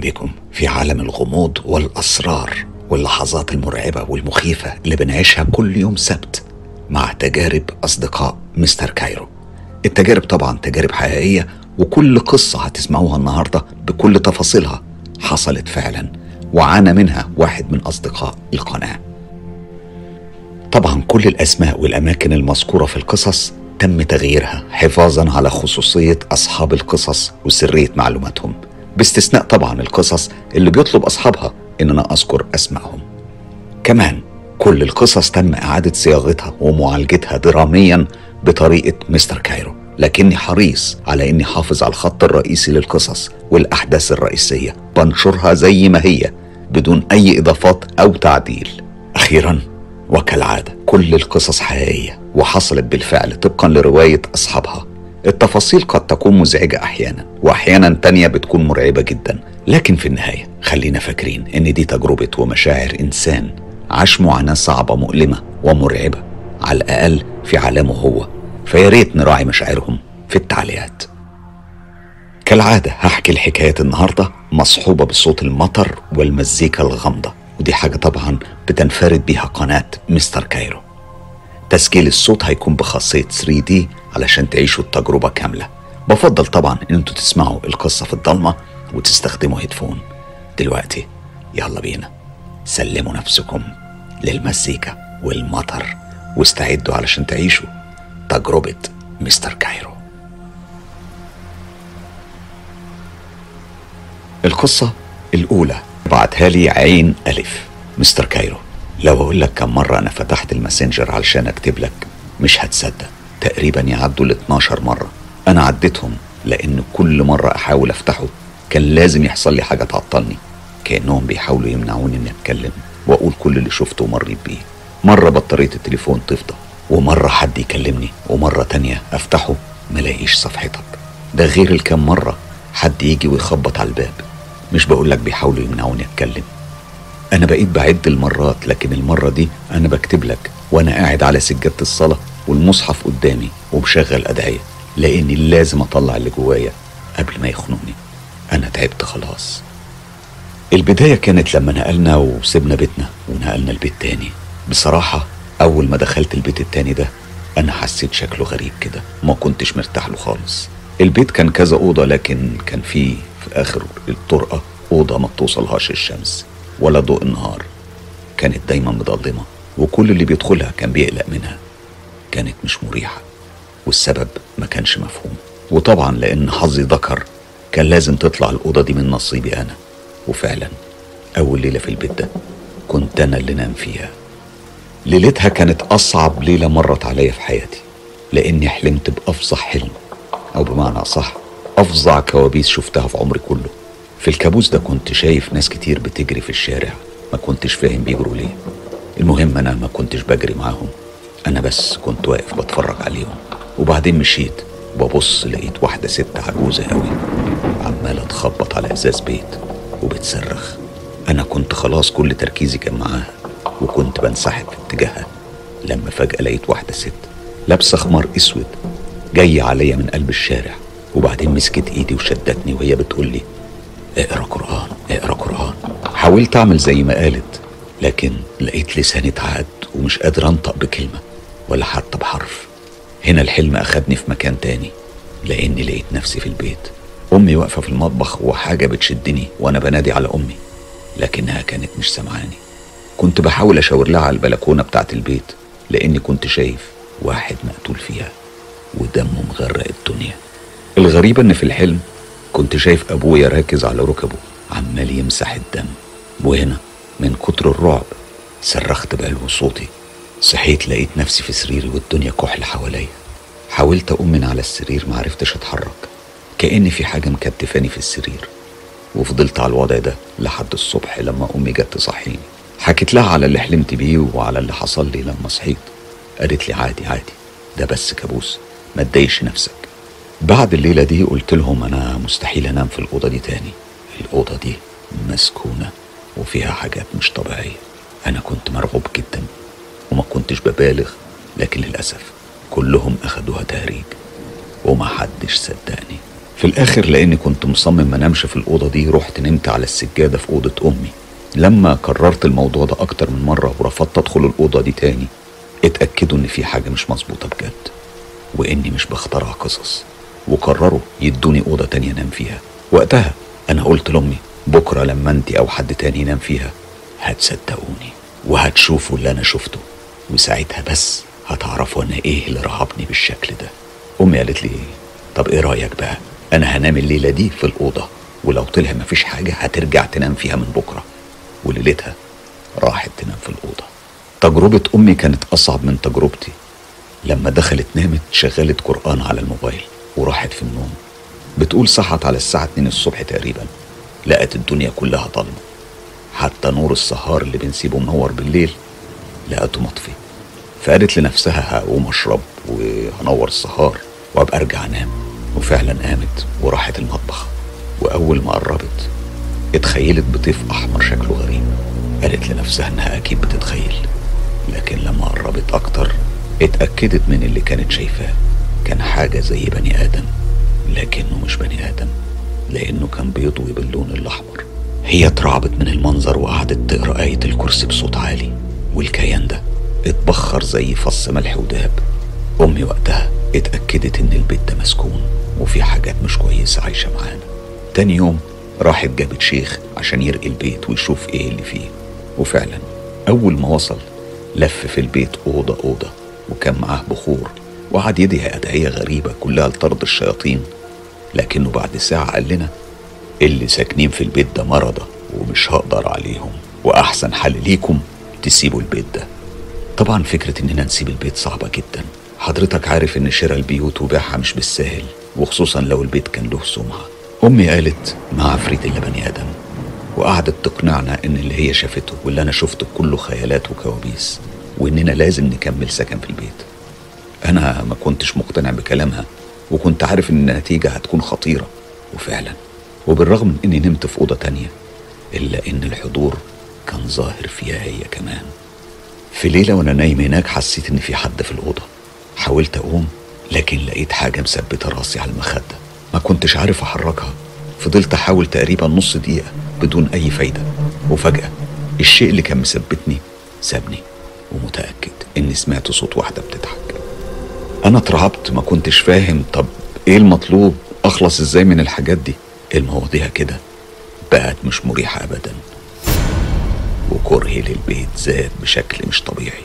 بكم في عالم الغموض والأسرار واللحظات المرعبة والمخيفة اللي بنعيشها كل يوم سبت مع تجارب أصدقاء مستر كايرو. التجارب طبعا تجارب حقيقية وكل قصة هتسمعوها النهاردة بكل تفاصيلها حصلت فعلا وعانى منها واحد من أصدقاء القناة. طبعا كل الأسماء والأماكن المذكورة في القصص تم تغييرها حفاظا على خصوصية أصحاب القصص وسرية معلوماتهم. باستثناء طبعا القصص اللي بيطلب أصحابها إن أنا أذكر أسمائهم. كمان كل القصص تم إعادة صياغتها ومعالجتها دراميا بطريقة مستر كايرو. لكني حريص على إني حافظ على الخط الرئيسي للقصص والأحداث الرئيسية. بنشرها زي ما هي بدون أي إضافات أو تعديل. أخيرا وكالعادة كل القصص حقيقية وحصلت بالفعل طبقا لرواية أصحابها. التفاصيل قد تكون مزعجة أحيانا وأحيانا تانية بتكون مرعبة جدا. لكن في النهاية خلينا فاكرين إن دي تجربة ومشاعر إنسان. عاش معاناة صعبة مؤلمة ومرعبة على الأقل في عالمه هو. فيا ريت نراعي مشاعرهم في التعليقات. كالعادة هحكي الحكاية النهاردة مصحوبة بصوت المطر والمزيكا الغامضة. ودي حاجة طبعا بتنفرد بيها قناة مستر كايرو. تسجيل الصوت هيكون بخاصية 3D علشان تعيشوا التجربة كاملة. بفضل طبعا إن أنتوا تسمعوا القصة في الضلمة وتستخدموا هيدفون دلوقتي يلا بينا. سلموا نفسكم للمزيكا والمطر واستعدوا علشان تعيشوا تجربة مستر كايرو. القصة الأولى. بعتها لي عين ألف. مستر كايرو لو أقول لك كم مرة أنا فتحت الماسنجر علشان أكتب لك مش هتصدق. تقريبا يعدوا ال 12 مرة. أنا عديتهم لأن كل مرة أحاول أفتحه كان لازم يحصل لي حاجة تعطلني. كأنهم بيحاولوا يمنعوني إني أتكلم وأقول كل اللي شفته ومريت بيه. مرة بطارية التليفون تفضى ومرة حد يكلمني ومرة تانية أفتحه ملاقيش صفحتك. ده غير الكم مرة حد يجي ويخبط على الباب. مش بقولك بيحاولوا يمنعوني أتكلم. أنا بقيت بعد المرات لكن المرة دي أنا بكتب لك وأنا قاعد على سجادة الصلاة. والمصحف قدامي ومشغل أدعية لأني لازم أطلع اللي جوايا قبل ما يخنقني. أنا تعبت خلاص. البداية كانت لما نقلنا وسبنا بيتنا ونقلنا البيت تاني. بصراحة أول ما دخلت البيت التاني ده أنا حسيت شكله غريب كده ما كنتش مرتاح له خالص. البيت كان كذا أوضة لكن كان فيه في آخر الطرقة أوضة ما بتوصلهاش الشمس ولا ضوء النهار. كانت دايما مظلمة وكل اللي بيدخلها كان بيقلق منها. كانت مش مريحة والسبب ما كانش مفهوم. وطبعا لأن حظي ذكر كان لازم تطلع الأوضة دي من نصيبي أنا. وفعلا أول ليلة في البيت ده كنت أنا اللي نام فيها. ليلتها كانت أصعب ليلة مرت عليا في حياتي لأني حلمت بأفظع حلم أو بمعنى أصح أفظع كوابيس شفتها في عمري كله. في الكابوس ده كنت شايف ناس كتير بتجري في الشارع ما كنتش فاهم بيجروا ليه. المهم أنا ما كنتش بجري معاهم. أنا بس كنت واقف بتفرج عليهم وبعدين مشيت وببص لقيت واحدة ست عجوزة أوي عمالة تخبط على إزاز بيت وبتصرخ. أنا كنت خلاص كل تركيزي كان معاها وكنت بنسحب في اتجاهها لما فجأة لقيت واحدة ست لابسة خمار أسود جاية عليا من قلب الشارع وبعدين مسكت إيدي وشدتني وهي بتقول لي اقرأ قرآن اقرأ قرآن. حاولت أعمل زي ما قالت لكن لقيت لساني اتعقد ومش قادر أنطق بكلمة. ولا حتى بحرف. هنا الحلم أخدني في مكان تاني لأني لقيت نفسي في البيت. أمي واقفة في المطبخ وحاجة بتشدني وأنا بنادي على أمي لكنها كانت مش سامعاني. كنت بحاول أشاور لها على البلكونة بتاعت البيت لأني كنت شايف واحد مقتول فيها ودمه مغرق الدنيا. الغريب إن في الحلم كنت شايف أبويا راكز على ركبه عمال يمسح الدم وهنا من كتر الرعب صرخت بقلب صوتي. صحيت لقيت نفسي في سريري والدنيا كحل حواليا. حاولت أقوم من على السرير معرفتش أتحرك. كأن في حاجة مكتفاني في السرير. وفضلت على الوضع ده لحد الصبح لما أمي جت تصحيني. حكيت لها على اللي حلمت بيه وعلى اللي حصل لي لما صحيت. قالت لي عادي عادي. ده بس كابوس. ما تضايقش نفسك. بعد الليلة دي قلت لهم أنا مستحيل أنام في الأوضة دي تاني. الأوضة دي مسكونة وفيها حاجات مش طبيعية. أنا كنت مرعوب جدا. وما كنتش ببالغ لكن للأسف كلهم أخدوها تهريج وما حدش صدقني. في الآخر لأني كنت مصمم ما انامش في الأوضة دي رحت نمت على السجادة في أوضة أمي. لما كررت الموضوع ده أكتر من مرة ورفضت أدخل الأوضة دي تاني اتأكدوا إن في حاجة مش مظبوطة بجد وإني مش بخترع قصص وقرروا يدوني أوضة تانية أنام فيها. وقتها أنا قلت لأمي بكرة لما انت أو حد تاني ينام فيها هتصدقوني وهتشوفوا اللي أنا شفته. وساعتها بس هتعرفوا أنا إيه اللي رهبني بالشكل ده. أمي قالت لي طب إيه رأيك بقى؟ أنا هنام الليلة دي في الأوضة ولو طلع مفيش حاجة هترجع تنام فيها من بكرة. وليلتها راحت تنام في الأوضة. تجربة أمي كانت أصعب من تجربتي. لما دخلت نامت شغلت قرآن على الموبايل وراحت في النوم. بتقول صحت على الساعة 2 الصبح تقريبا. لقت الدنيا كلها ضلمة. حتى نور السهار اللي بنسيبه منور بالليل لقته مطفي. فقالت لنفسها هقوم أشرب وهنور السهار وأبقى أرجع أنام. وفعلا قامت وراحت المطبخ. وأول ما قربت اتخيلت بطيف أحمر شكله غريب. قالت لنفسها إنها أكيد بتتخيل. لكن لما قربت أكتر اتأكدت من اللي كانت شايفاه. كان حاجة زي بني آدم لكنه مش بني آدم لأنه كان بيضوي باللون الأحمر. هي اترعبت من المنظر وقعدت تقرأ آية الكرسي بصوت عالي. والكيان ده اتبخر زي فص ملح ودهب. أمي وقتها اتأكدت إن البيت ده مسكون وفي حاجات مش كويسة عايشة معانا. تاني يوم راحت جابت شيخ عشان يرقي البيت ويشوف إيه اللي فيه. وفعلا أول ما وصل لف في البيت أوضة أوضة وكان معاه بخور وقعد يدعي أدعية غريبة كلها لطرد الشياطين. لكنه بعد ساعة قال لنا اللي ساكنين في البيت ده مرضى ومش هقدر عليهم وأحسن حل ليكم تسيبوا البيت ده. طبعا فكرة إننا نسيب البيت صعبة جدا. حضرتك عارف إن شراء البيوت وبيعها مش بالسهل وخصوصا لو البيت كان له سمعة. أمي قالت ما عفريت إلا بني آدم. وقعدت تقنعنا إن اللي هي شافته واللي أنا شفته كله خيالات وكوابيس وإننا لازم نكمل سكن في البيت. أنا ما كنتش مقتنع بكلامها وكنت عارف إن النتيجة هتكون خطيرة. وفعلا. وبالرغم من إني نمت في أوضة تانية إلا إن الحضور كان ظاهر فيها هي كمان. في ليلة وأنا نايم هناك حسيت إن في حد في الأوضة. حاولت أقوم لكن لقيت حاجة مثبتة راسي على المخدة. ما كنتش عارف أحركها. فضلت أحاول تقريبا نص دقيقة بدون أي فايدة. وفجأة الشيء اللي كان مثبتني سابني. ومتأكد إني سمعت صوت واحدة بتضحك. أنا اترعبت ما كنتش فاهم. طب إيه المطلوب؟ أخلص إزاي من الحاجات دي؟ المواضيع كده بقت مش مريحة ابدا. وكرهي للبيت زاد بشكل مش طبيعي.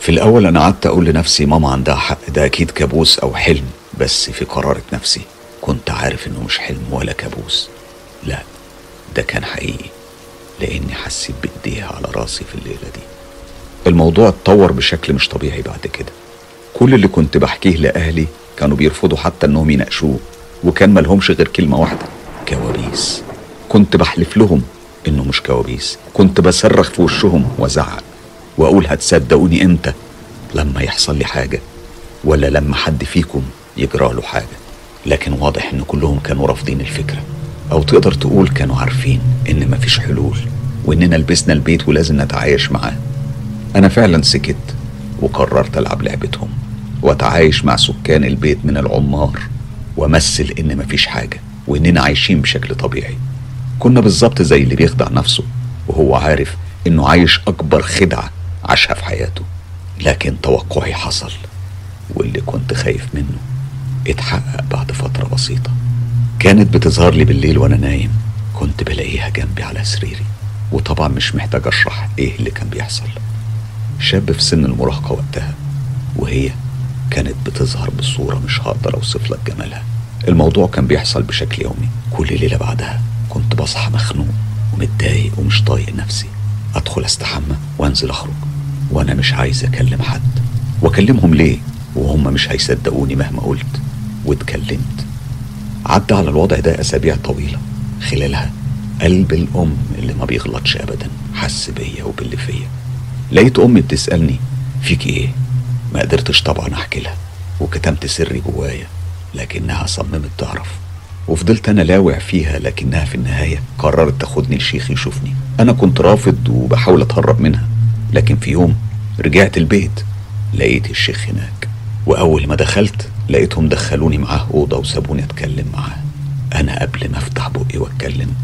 في الأول أنا قعدت أقول لنفسي ماما عندها حق ده أكيد كابوس أو حلم بس في قرارة نفسي. كنت عارف إنه مش حلم ولا كابوس. لا ده كان حقيقي لأني حسيت بإيديها على رأسي في الليلة دي. الموضوع اتطور بشكل مش طبيعي بعد كده. كل اللي كنت بحكيه لأهلي كانوا بيرفضوا حتى إنهم يناقشوه وكان ملهمش غير كلمة واحدة كوابيس. كنت بحلف لهم إنه مش كوابيس. كنت بصرخ في وشهم وأزعق وأقول هتصدقوني إمتى لما يحصل لي حاجة ولا لما حد فيكم يجرى له حاجة. لكن واضح إن كلهم كانوا رافضين الفكرة أو تقدر تقول كانوا عارفين إن مفيش حلول وإننا لبسنا البيت ولازم نتعايش معاه. أنا فعلا سكت وقررت ألعب لعبتهم وأتعايش مع سكان البيت من العمار وأمثل إن مفيش حاجة وإننا عايشين بشكل طبيعي. كنا بالظبط زي اللي بيخدع نفسه وهو عارف إنه عايش أكبر خدعة عاشها في حياته. لكن توقعي حصل واللي كنت خايف منه اتحقق بعد فترة بسيطة. كانت بتظهر لي بالليل وأنا نايم كنت بلاقيها جنبي على سريري. وطبعا مش محتاج أشرح إيه اللي كان بيحصل. شاب في سن المراهقة وقتها وهي كانت بتظهر بصورة مش هقدر أوصف لك جمالها. الموضوع كان بيحصل بشكل يومي كل ليلة بعدها. كنت بصحى مخنوق ومتضايق ومش طايق نفسي. أدخل أستحمى وأنزل أخرج. وأنا مش عايز أكلم حد. وأكلمهم ليه؟ وهم مش هيصدقوني مهما قلت. واتكلمت. عدى على الوضع ده أسابيع طويلة. خلالها قلب الأم اللي ما بيغلطش أبدا. حس بيا وباللي فيا. لقيت أمي بتسألني فيك إيه؟ ما قدرتش طبعا أحكي لها. وكتمت سري جوايا لكنها صممت تعرف. وفضلت أنا لاوع فيها لكنها في النهاية قررت تاخدني الشيخ يشوفني. أنا كنت رافض وبحاول أتهرب منها لكن في يوم رجعت البيت لقيت الشيخ هناك. وأول ما دخلت لقيتهم دخلوني معاه أوضة وسابوني أتكلم معاه. أنا قبل ما أفتح بقي وأتكلم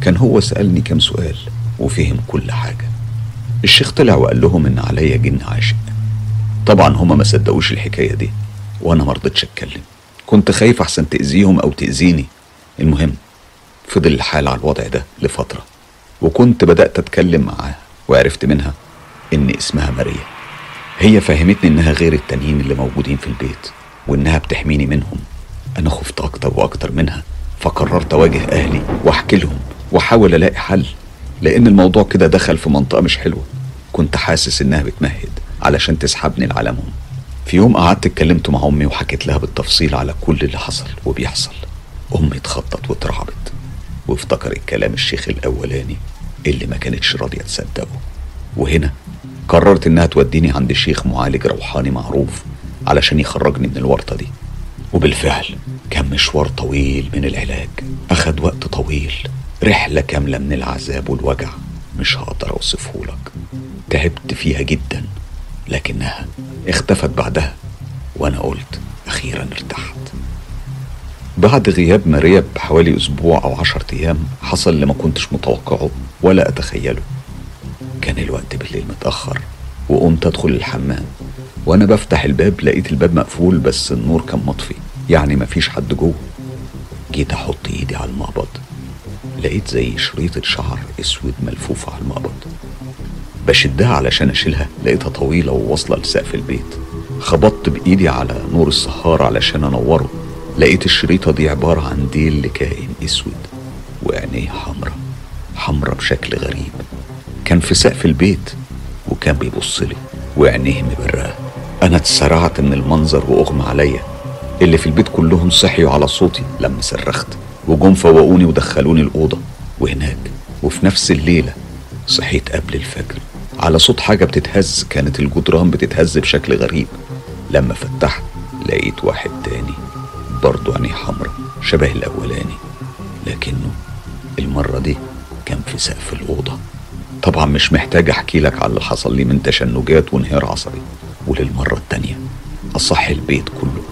كان هو سألني كم سؤال وفهم كل حاجة. الشيخ طلع وقال لهم إن عليا جن عاشق. طبعا هما ما صدقوش الحكاية دي وأنا مرضتش أتكلم. كنت خايف أحسن تأذيهم أو تأذيني. المهم فضل الحال على الوضع ده لفترة وكنت بدأت أتكلم معاها وعرفت منها إن اسمها ماريا. هي فهمتني إنها غير التانيين اللي موجودين في البيت وإنها بتحميني منهم. أنا خفت أكتر وأكتر منها فقررت أواجه أهلي وأحكي لهم وأحاول ألاقي حل لأن الموضوع كده دخل في منطقة مش حلوة. كنت حاسس إنها بتمهد علشان تسحبني لعالمهم. في يوم قعدت اتكلمت مع أمي وحكيت لها بالتفصيل على كل اللي حصل وبيحصل. أمي اتخطت واترعبت وافتكرت كلام الشيخ الأولاني اللي ما كانتش راضية تصدقه. وهنا قررت إنها توديني عند شيخ معالج روحاني معروف علشان يخرجني من الورطة دي. وبالفعل كان مشوار طويل من العلاج. أخد وقت طويل. رحلة كاملة من العذاب والوجع. مش هقدر أوصفه لك تعبت فيها جدا. لكنها اختفت بعدها وأنا قلت أخيرا ارتحت. بعد غياب ماريا بحوالي أسبوع أو عشرة أيام حصل اللي ما كنتش متوقعه ولا أتخيله. كان الوقت بالليل متأخر وقمت أدخل الحمام. وأنا بفتح الباب لقيت الباب مقفول بس النور كان مطفي يعني مفيش حد جوه. جيت أحط إيدي على المقبض لقيت زي شريطة شعر أسود ملفوفة على المقبض. بشدها علشان أشيلها لقيتها طويلة وواصلة لسقف البيت. خبطت بإيدي على نور السهار علشان أنوره. لقيت الشريطة دي عبارة عن ديل لكائن أسود وعينيه حمرا حمرا بشكل غريب. كان في سقف البيت وكان بيبص لي وعينيه مبرقة. أنا اتسرعت من المنظر وأغمى عليا. اللي في البيت كلهم صحيوا على صوتي لما صرخت. وجم فوقوني ودخلوني الأوضة. وهناك وفي نفس الليلة صحيت قبل الفجر. على صوت حاجة بتتهز كانت الجدران بتتهز بشكل غريب. لما فتحت لقيت واحد تاني برضه عينيه حمرا شبه الأولاني. لكنه المرة دي كان في سقف الأوضة. طبعا مش محتاج أحكي لك على اللي حصل لي من تشنجات وانهيار عصبي. وللمرة التانية أصح البيت كله.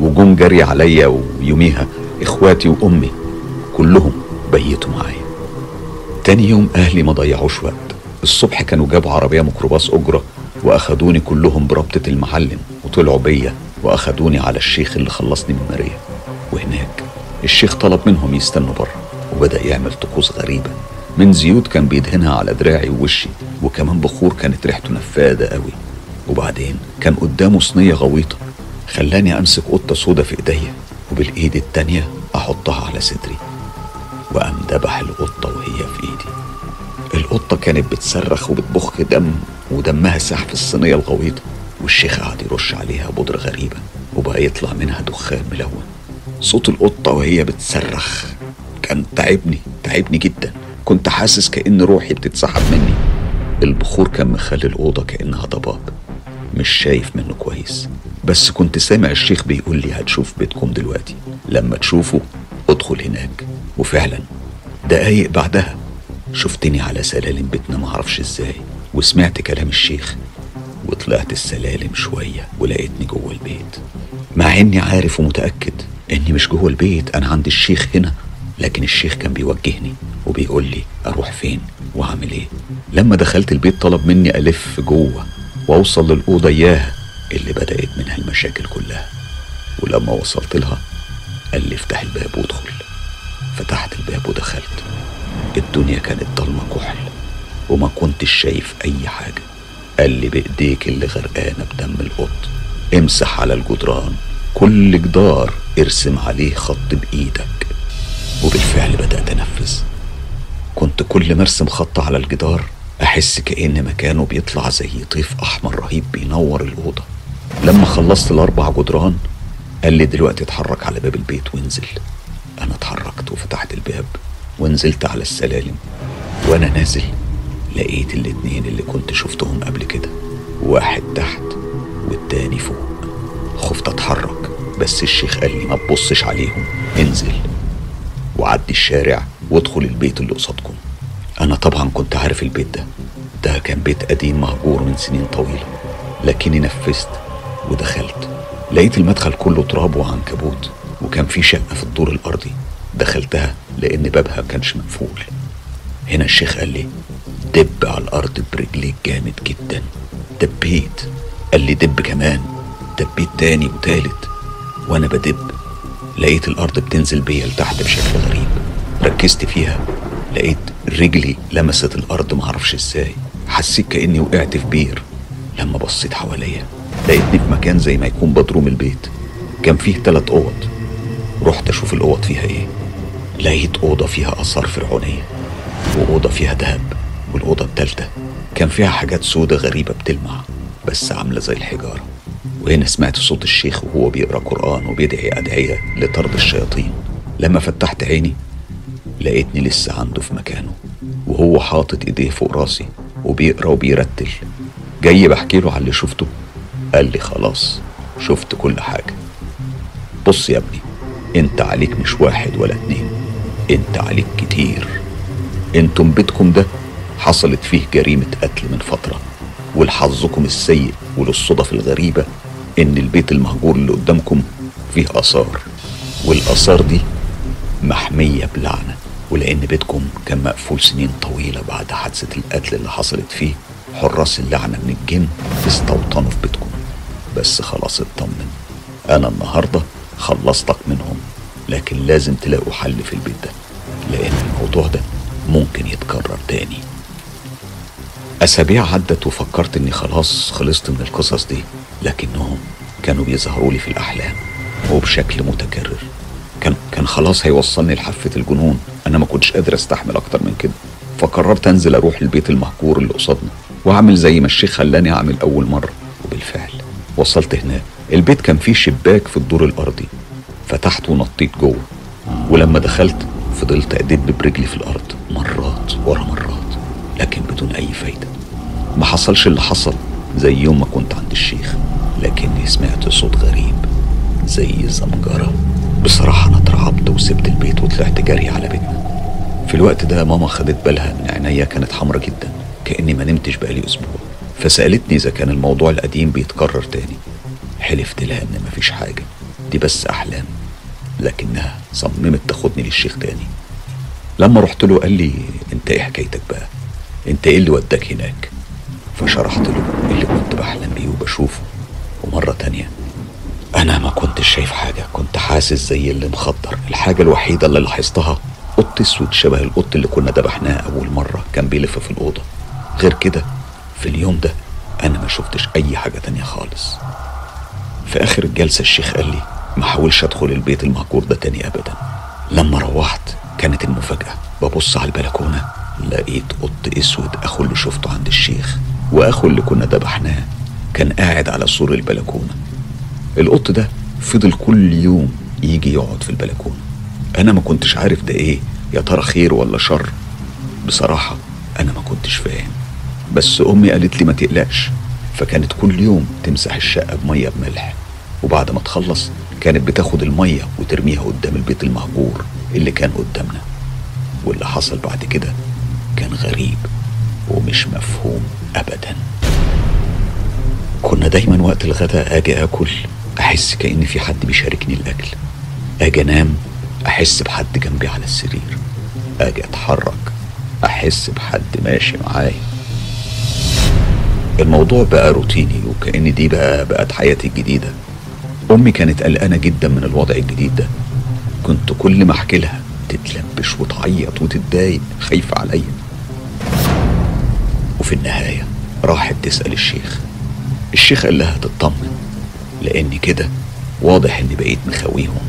وجم جري عليا ويوميها إخواتي وأمي كلهم بيتوا معايا. تاني يوم أهلي ما ضيعوش وقت. الصبح كانوا جابوا عربية ميكروباص أجرة وأخدوني كلهم بربطة المعلم وطلعوا بيا وأخدوني على الشيخ اللي خلصني من ماريا. وهناك الشيخ طلب منهم يستنوا بره وبدأ يعمل طقوس غريبة. من زيوت كان بيدهنها على دراعي ووشي وكمان بخور كانت ريحته نفاذة قوي. وبعدين كان قدامه صينية غويطة. خلاني أمسك قطة سودا في إيديا وبالإيد التانية أحطها على صدري. ذبح القطة وهي في إيدي. القطة كانت بتصرخ وبتبخ دم ودمها ساح في الصينية الغويطة والشيخ قعد يرش عليها بودرة غريبة وبقى يطلع منها دخان ملون. صوت القطة وهي بتصرخ كان تعبني تعبني جدا كنت حاسس كأن روحي بتتسحب مني. البخور كان مخلي الأوضة كأنها ضباب مش شايف منه كويس. بس كنت سامع الشيخ بيقول لي هتشوف بيتكم دلوقتي لما تشوفه ادخل هناك. وفعلا دقايق بعدها شفتني على سلالم بيتنا معرفش إزاي وسمعت كلام الشيخ وطلعت السلالم شوية ولقيتني جوه البيت. مع اني عارف ومتأكد اني مش جوه البيت أنا عند الشيخ هنا. لكن الشيخ كان بيوجهني وبيقول لي أروح فين واعمل إيه. لما دخلت البيت طلب مني ألف جوة وأوصل للأوضة اياها اللي بدأت منها المشاكل كلها. ولما وصلت لها قال لي افتح الباب وادخل. فتحت الباب ودخلت. الدنيا كانت ضلمة كحل وما كنتش شايف أي حاجة. قال لي بإيديك اللي غرقانة بدم القط. امسح على الجدران كل جدار ارسم عليه خط بإيدك. وبالفعل بدأت أنفذ. كنت كل ما ارسم خط على الجدار أحس كأن مكانه بيطلع زي طيف أحمر رهيب بينور الأوضة. لما خلصت الأربع جدران قال لي دلوقتي اتحرك على باب البيت وانزل. أنا اتحركت وفتحت الباب. ونزلت على السلالم. وأنا نازل لقيت الاتنين اللي كنت شفتهم قبل كده واحد تحت والتاني فوق. خفت أتحرك بس الشيخ قال لي ما تبصش عليهم انزل وعدي الشارع وادخل البيت اللي قصادكم. أنا طبعا كنت عارف البيت ده. ده كان بيت قديم مهجور من سنين طويلة لكني نفذت ودخلت. لقيت المدخل كله تراب وعنكبوت وكان في شقة في الدور الأرضي. دخلتها لأن بابها كانش مقفول. هنا الشيخ قال لي دب على الأرض برجليك جامد جدا. دبيت. قال لي دب كمان. دبيت تاني وتالت. وأنا بدب لقيت الأرض بتنزل بيا لتحت بشكل غريب. ركزت فيها لقيت رجلي لمست الأرض معرفش إزاي. حسيت كأني وقعت في بير. لما بصيت حواليا لقيتني في مكان زي ما يكون بدروم البيت. كان فيه تلات أوض. رحت أشوف الأوض فيها إيه؟ لقيت أوضة فيها آثار فرعونية وأوضة فيها دهب والأوضة التالتة كان فيها حاجات سودة غريبة بتلمع بس عاملة زي الحجارة. وهنا سمعت صوت الشيخ وهو بيقرأ قرآن وبيدعي أدعية لطرد الشياطين. لما فتحت عيني لقيتني لسه عنده في مكانه وهو حاطط إيديه فوق راسي وبيقرأ وبيرتل. جاي بحكي له على اللي شفته قال لي خلاص شفت كل حاجة. بص يا ابني انت عليك مش واحد ولا اتنين انت عليك كتير. أنتم بيتكم ده حصلت فيه جريمة قتل من فترة ولحظكم السيء وللصدف الغريبة إن البيت المهجور اللي قدامكم فيه آثار والآثار دي محمية بلعنة ولأن بيتكم كان مقفول سنين طويلة بعد حادثة القتل اللي حصلت فيه حراس اللعنة من الجن استوطنوا في بيتكم. بس خلاص اطمن أنا النهاردة خلصتك منهم لكن لازم تلاقوا حل في البيت ده لأن الموضوع ده ممكن يتكرر تاني. أسابيع عدت وفكرت إني خلاص خلصت من القصص دي لكنهم كانوا بيظهروا لي في الأحلام وبشكل متكرر. كان كان خلاص هيوصلني لحافة الجنون. أنا ما كنتش قادر أستحمل أكتر من كده. فقررت أنزل أروح البيت المهجور اللي قصادنا وأعمل زي ما الشيخ خلاني أعمل أول مرة. وبالفعل وصلت هناك. البيت كان فيه شباك في الدور الأرضي فتحت ونطيت جوه ولما دخلت فضلت أدب برجلي في الأرض مرات ورا مرات لكن بدون أي فايدة. ما حصلش اللي حصل زي يوم ما كنت عند الشيخ لكني سمعت صوت غريب زي زمجرة بصراحة أنا اترعبت وسبت البيت وطلعت جري على بيتنا. في الوقت ده ماما خدت بالها من عينيا كانت حمرة جدا كأني ما نمتش بقالي أسبوع. فسألتني إذا كان الموضوع القديم بيتكرر تاني. حلفت لها إن مفيش حاجة. دي بس أحلام. لكنها صممت تاخدني للشيخ تاني. لما رحت له قال لي أنت إيه حكايتك بقى؟ أنت إيه اللي وداك هناك؟ فشرحت له اللي كنت بحلم بيه وبشوفه. ومرة تانية أنا ما كنتش شايف حاجة. كنت حاسس زي اللي مخدر. الحاجة الوحيدة اللي لاحظتها قط أسود شبه القط اللي كنا ذبحناه أول مرة. كان بيلف في الأوضة. غير كده في اليوم ده أنا ما شفتش أي حاجة تانية خالص. في آخر الجلسة الشيخ قال لي ما حاولش أدخل البيت المهجور ده تاني أبدا. لما روحت كانت المفاجأة ببص على البلكونة لقيت قط أسود أخو اللي شفته عند الشيخ وأخو اللي كنا ذبحناه كان قاعد على سور البلكونة. القط ده فضل كل يوم يجي يقعد في البلكونة. أنا ما كنتش عارف ده إيه يا ترى خير ولا شر؟ بصراحة أنا ما كنتش فاهم. بس أمي قالت لي ما تقلقش فكانت كل يوم تمسح الشقة بمية بملح وبعد ما تخلص كانت بتاخد المية وترميها قدام البيت المهجور اللي كان قدامنا. واللي حصل بعد كده كان غريب ومش مفهوم ابدا. كنا دايما وقت الغداء آجي آكل أحس كأن في حد بيشاركني الأكل. آجي أنام أحس بحد جنبي على السرير. آجي أتحرك أحس بحد ماشي معايا. الموضوع بقى روتيني وكأن دي بقى بقت حياتي الجديدة. أمي كانت قلقانة جدا من الوضع الجديد ده. كنت كل ما أحكي لها تتلبش وتعيط وتتضايق خايفة عليا. وفي النهاية راحت تسأل الشيخ. الشيخ قال لها تطمن لأن كده واضح إني بقيت مخاويهم.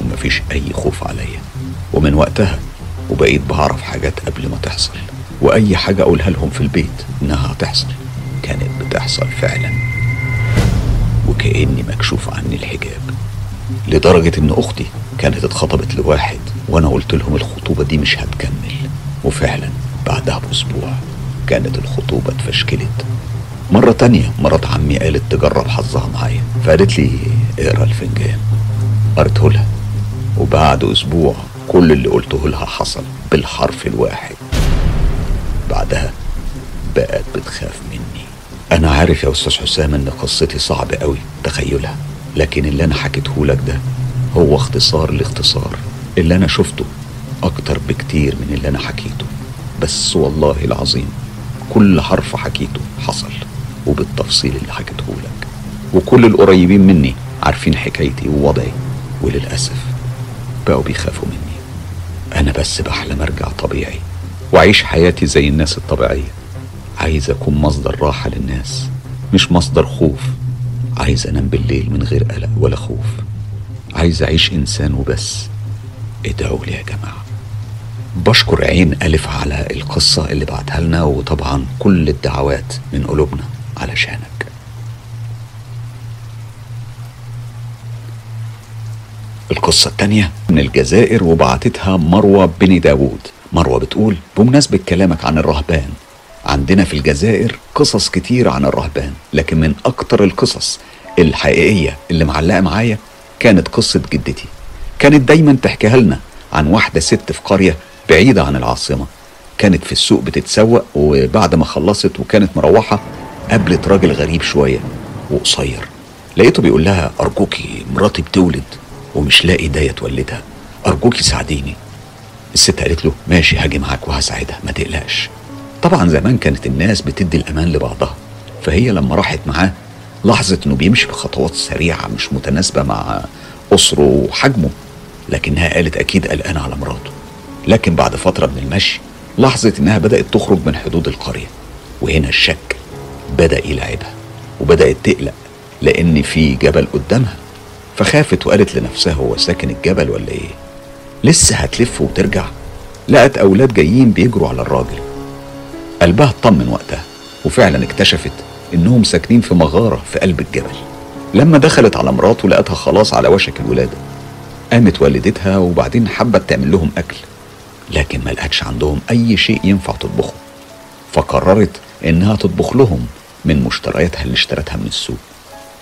ومفيش أي خوف عليا. ومن وقتها وبقيت بعرف حاجات قبل ما تحصل. وأي حاجة أقولها لهم في البيت إنها هتحصل كانت بتحصل فعلا. وكأني مكشوف عني الحجاب. لدرجة إن أختي كانت اتخطبت لواحد وأنا قلت لهم الخطوبة دي مش هتكمل. وفعلا بعدها بأسبوع كانت الخطوبة اتفشكلت. مرة تانية مرات عمي قالت تجرب حظها معايا. فقالت لي اقرأ الفنجان. قريته لها. وبعد أسبوع كل اللي قلته لها حصل بالحرف الواحد. بعدها بقت بتخاف مني. أنا عارف يا أستاذ حسام إن قصتي صعب قوي تخيلها. لكن اللي أنا حكيته لك ده هو اختصار الاختصار اللي أنا شفته أكتر بكتير من اللي أنا حكيته. بس والله العظيم كل حرف حكيته حصل وبالتفصيل اللي حكيته لك. وكل القريبين مني عارفين حكايتي ووضعي وللأسف بقوا بيخافوا مني. أنا بس بحلم أرجع طبيعي. وأعيش حياتي زي الناس الطبيعية. عايز أكون مصدر راحة للناس مش مصدر خوف. عايز أنام بالليل من غير قلق ولا خوف. عايز أعيش إنسان وبس. ادعوا لي يا جماعة. بشكر عين ألف على القصة اللي بعتها لنا وطبعا كل الدعوات من قلوبنا علشانك. القصة التانية من الجزائر وبعتتها مروة بن داوود. مروة بتقول بمناسبة كلامك عن الرهبان عندنا في الجزائر قصص كتير عن الرهبان لكن من أكتر القصص الحقيقية اللي معلقة معايا كانت قصة جدتي. كانت دايما تحكيها لنا عن واحدة ست في قرية بعيدة عن العاصمة. كانت في السوق بتتسوق وبعد ما خلصت وكانت مروحة قابلت راجل غريب شوية وقصير. لقيته بيقول لها أرجوكي مراتي بتولد ومش لاقي داية تولدها. أرجوكي ساعديني. الست قالت له ماشي هاجي معاك وهساعدها ما تقلقش. طبعا زمان كانت الناس بتدي الأمان لبعضها فهي لما راحت معاه لاحظت إنه بيمشي بخطوات سريعة مش متناسبة مع أسره وحجمه لكنها قالت أكيد قلقانة على مراته. لكن بعد فترة من المشي لاحظت إنها بدأت تخرج من حدود القرية وهنا الشك بدأ يلعبها وبدأت تقلق لأن في جبل قدامها فخافت وقالت لنفسها هو ساكن الجبل ولا إيه؟ لسه هتلف وترجع. لقت أولاد جايين بيجروا على الراجل. قلبها اطمن وقتها وفعلا اكتشفت إنهم ساكنين في مغارة في قلب الجبل. لما دخلت على مراته لقتها خلاص على وشك الولادة. قامت والدتها وبعدين حبت تعمل لهم أكل. لكن ما لقتش عندهم أي شيء ينفع تطبخه. فقررت إنها تطبخ لهم من مشترياتها اللي اشترتها من السوق.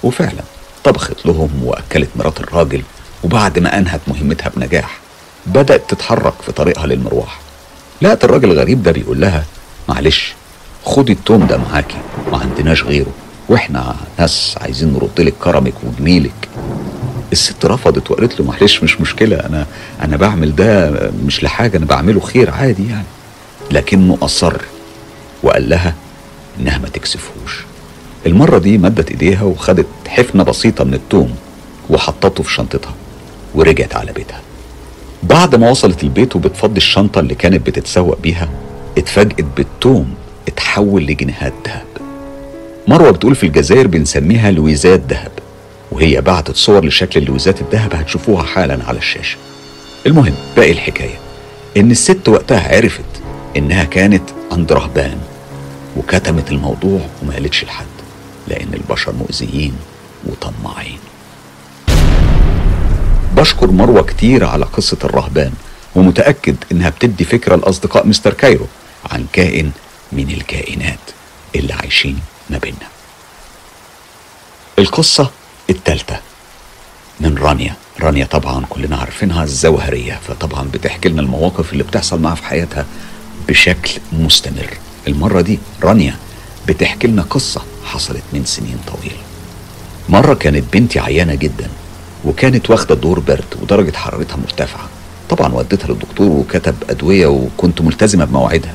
وفعلا طبخت لهم وأكلت مرات الراجل وبعد ما أنهت مهمتها بنجاح. بدأت تتحرك في طريقها للمروح لقت الراجل الغريب ده بيقول لها معلش خدي التوم ده معاكي ما عندناش غيره وإحنا ناس عايزين نرد لك كرمك وجميلك. الست رفضت وقالت له معلش مش مشكلة أنا أنا بعمل ده مش لحاجة أنا بعمله خير عادي يعني. لكنه أصر وقال لها إنها ما تكسفهوش. المرة دي مدت إيديها وخدت حفنة بسيطة من التوم وحطته في شنطتها ورجعت على بيتها. بعد ما وصلت البيت وبتفضي الشنطة اللي كانت بتتسوق بيها اتفاجئت بالتوم اتحول لجنيهات ذهب. مروة بتقول في الجزائر بنسميها لويزات ذهب وهي بعتت صور لشكل اللوزات الذهب هتشوفوها حالا على الشاشة. المهم باقي الحكاية. إن الست وقتها عرفت إنها كانت عند رهبان وكتمت الموضوع وما قالتش لحد لأن البشر مؤذيين وطماعين. بشكر مروة كتير على قصة الرهبان ومتأكد إنها بتدي فكرة لأصدقاء مستر كايرو عن كائن من الكائنات اللي عايشين ما بيننا. القصة التالتة من رانيا. رانيا طبعا كلنا عارفينها الزوهرية فطبعا بتحكي لنا المواقف اللي بتحصل معاها في حياتها بشكل مستمر. المرة دي رانيا بتحكي لنا قصة حصلت من سنين طويلة. مرة كانت بنتي عيانة جدا وكانت واخدة دور برد ودرجة حرارتها مرتفعة. طبعا وديتها للدكتور وكتب أدوية وكنت ملتزمة بمواعيدها.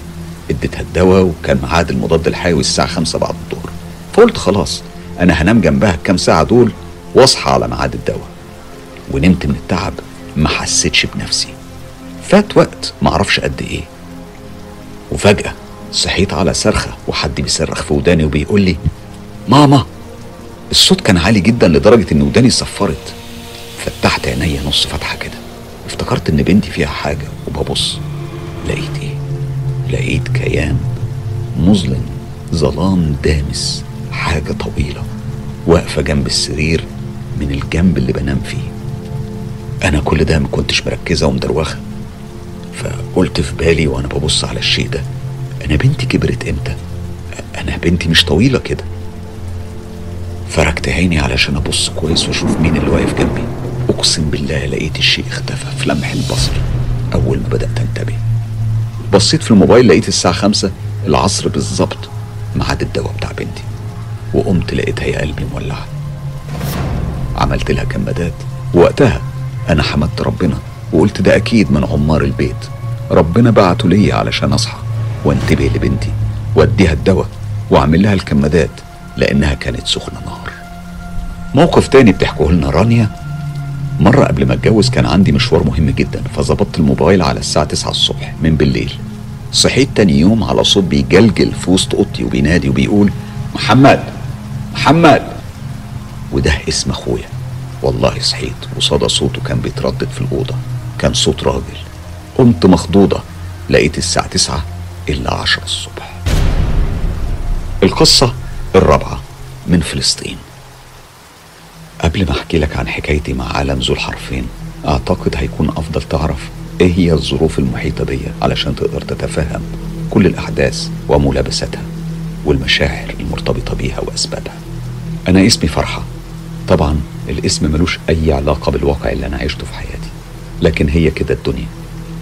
اديتها الدواء وكان ميعاد المضاد الحيوي الساعة خمسة بعد الظهر. فقلت خلاص أنا هنام جنبها الكام ساعة دول واصحى على ميعاد الدواء. ونمت من التعب ما حسيتش بنفسي. فات وقت معرفش قد إيه. وفجأة صحيت على صرخة وحد بيصرخ في وداني وبيقول لي ماما الصوت كان عالي جدا لدرجة إن وداني صفرت. فتحت عينيا نص فتحة كده. افتكرت إن بنتي فيها حاجة وببص. لقيت إيه؟ لقيت كيان مظلم ظلام دامس حاجة طويلة واقفة جنب السرير من الجنب اللي بنام فيه. أنا كل ده ما كنتش مركزة ومدروخة. فقلت في بالي وأنا ببص على الشيء ده أنا بنتي كبرت إمتى؟ أنا بنتي مش طويلة كده. فركت عيني علشان أبص كويس وأشوف مين اللي واقف جنبي. أقسم بالله لقيت الشيء اختفى في لمح البصر. أول ما بدأت أنتبه. بصيت في الموبايل لقيت الساعة خمسة العصر بالظبط ميعاد الدواء بتاع بنتي. وقمت لقيتها يا قلبي مولعة. عملت لها كمادات. وقتها أنا حمدت ربنا وقلت ده أكيد من عمار البيت. ربنا بعته ليا علشان أصحى وانتبه لبنتي. واديها الدواء وأعمل لها الكمادات لأنها كانت سخنة نار موقف تاني بتحكوه لنا رانيا مرة قبل ما اتجوز كان عندي مشوار مهم جدا فظبطت الموبايل على الساعة 9 الصبح من بالليل. صحيت تاني يوم على صوت بيجلجل في وسط أوضتي وبينادي وبيقول محمد! محمد! وده اسم أخويا. والله صحيت وصدى صوته كان بيتردد في الأوضة. كان صوت راجل. قمت مخضوضة. لقيت الساعة تسعة إلا عشرة الصبح. القصة الرابعة من فلسطين. قبل ما أحكي لك عن حكايتي مع عالم ذو الحرفين أعتقد هيكون أفضل تعرف إيه هي الظروف المحيطة بيا علشان تقدر تتفهم كل الأحداث وملابستها والمشاعر المرتبطة بيها وأسبابها. أنا اسمي فرحة. طبعا الاسم ملوش أي علاقة بالواقع اللي أنا عشته في حياتي لكن هي كده الدنيا.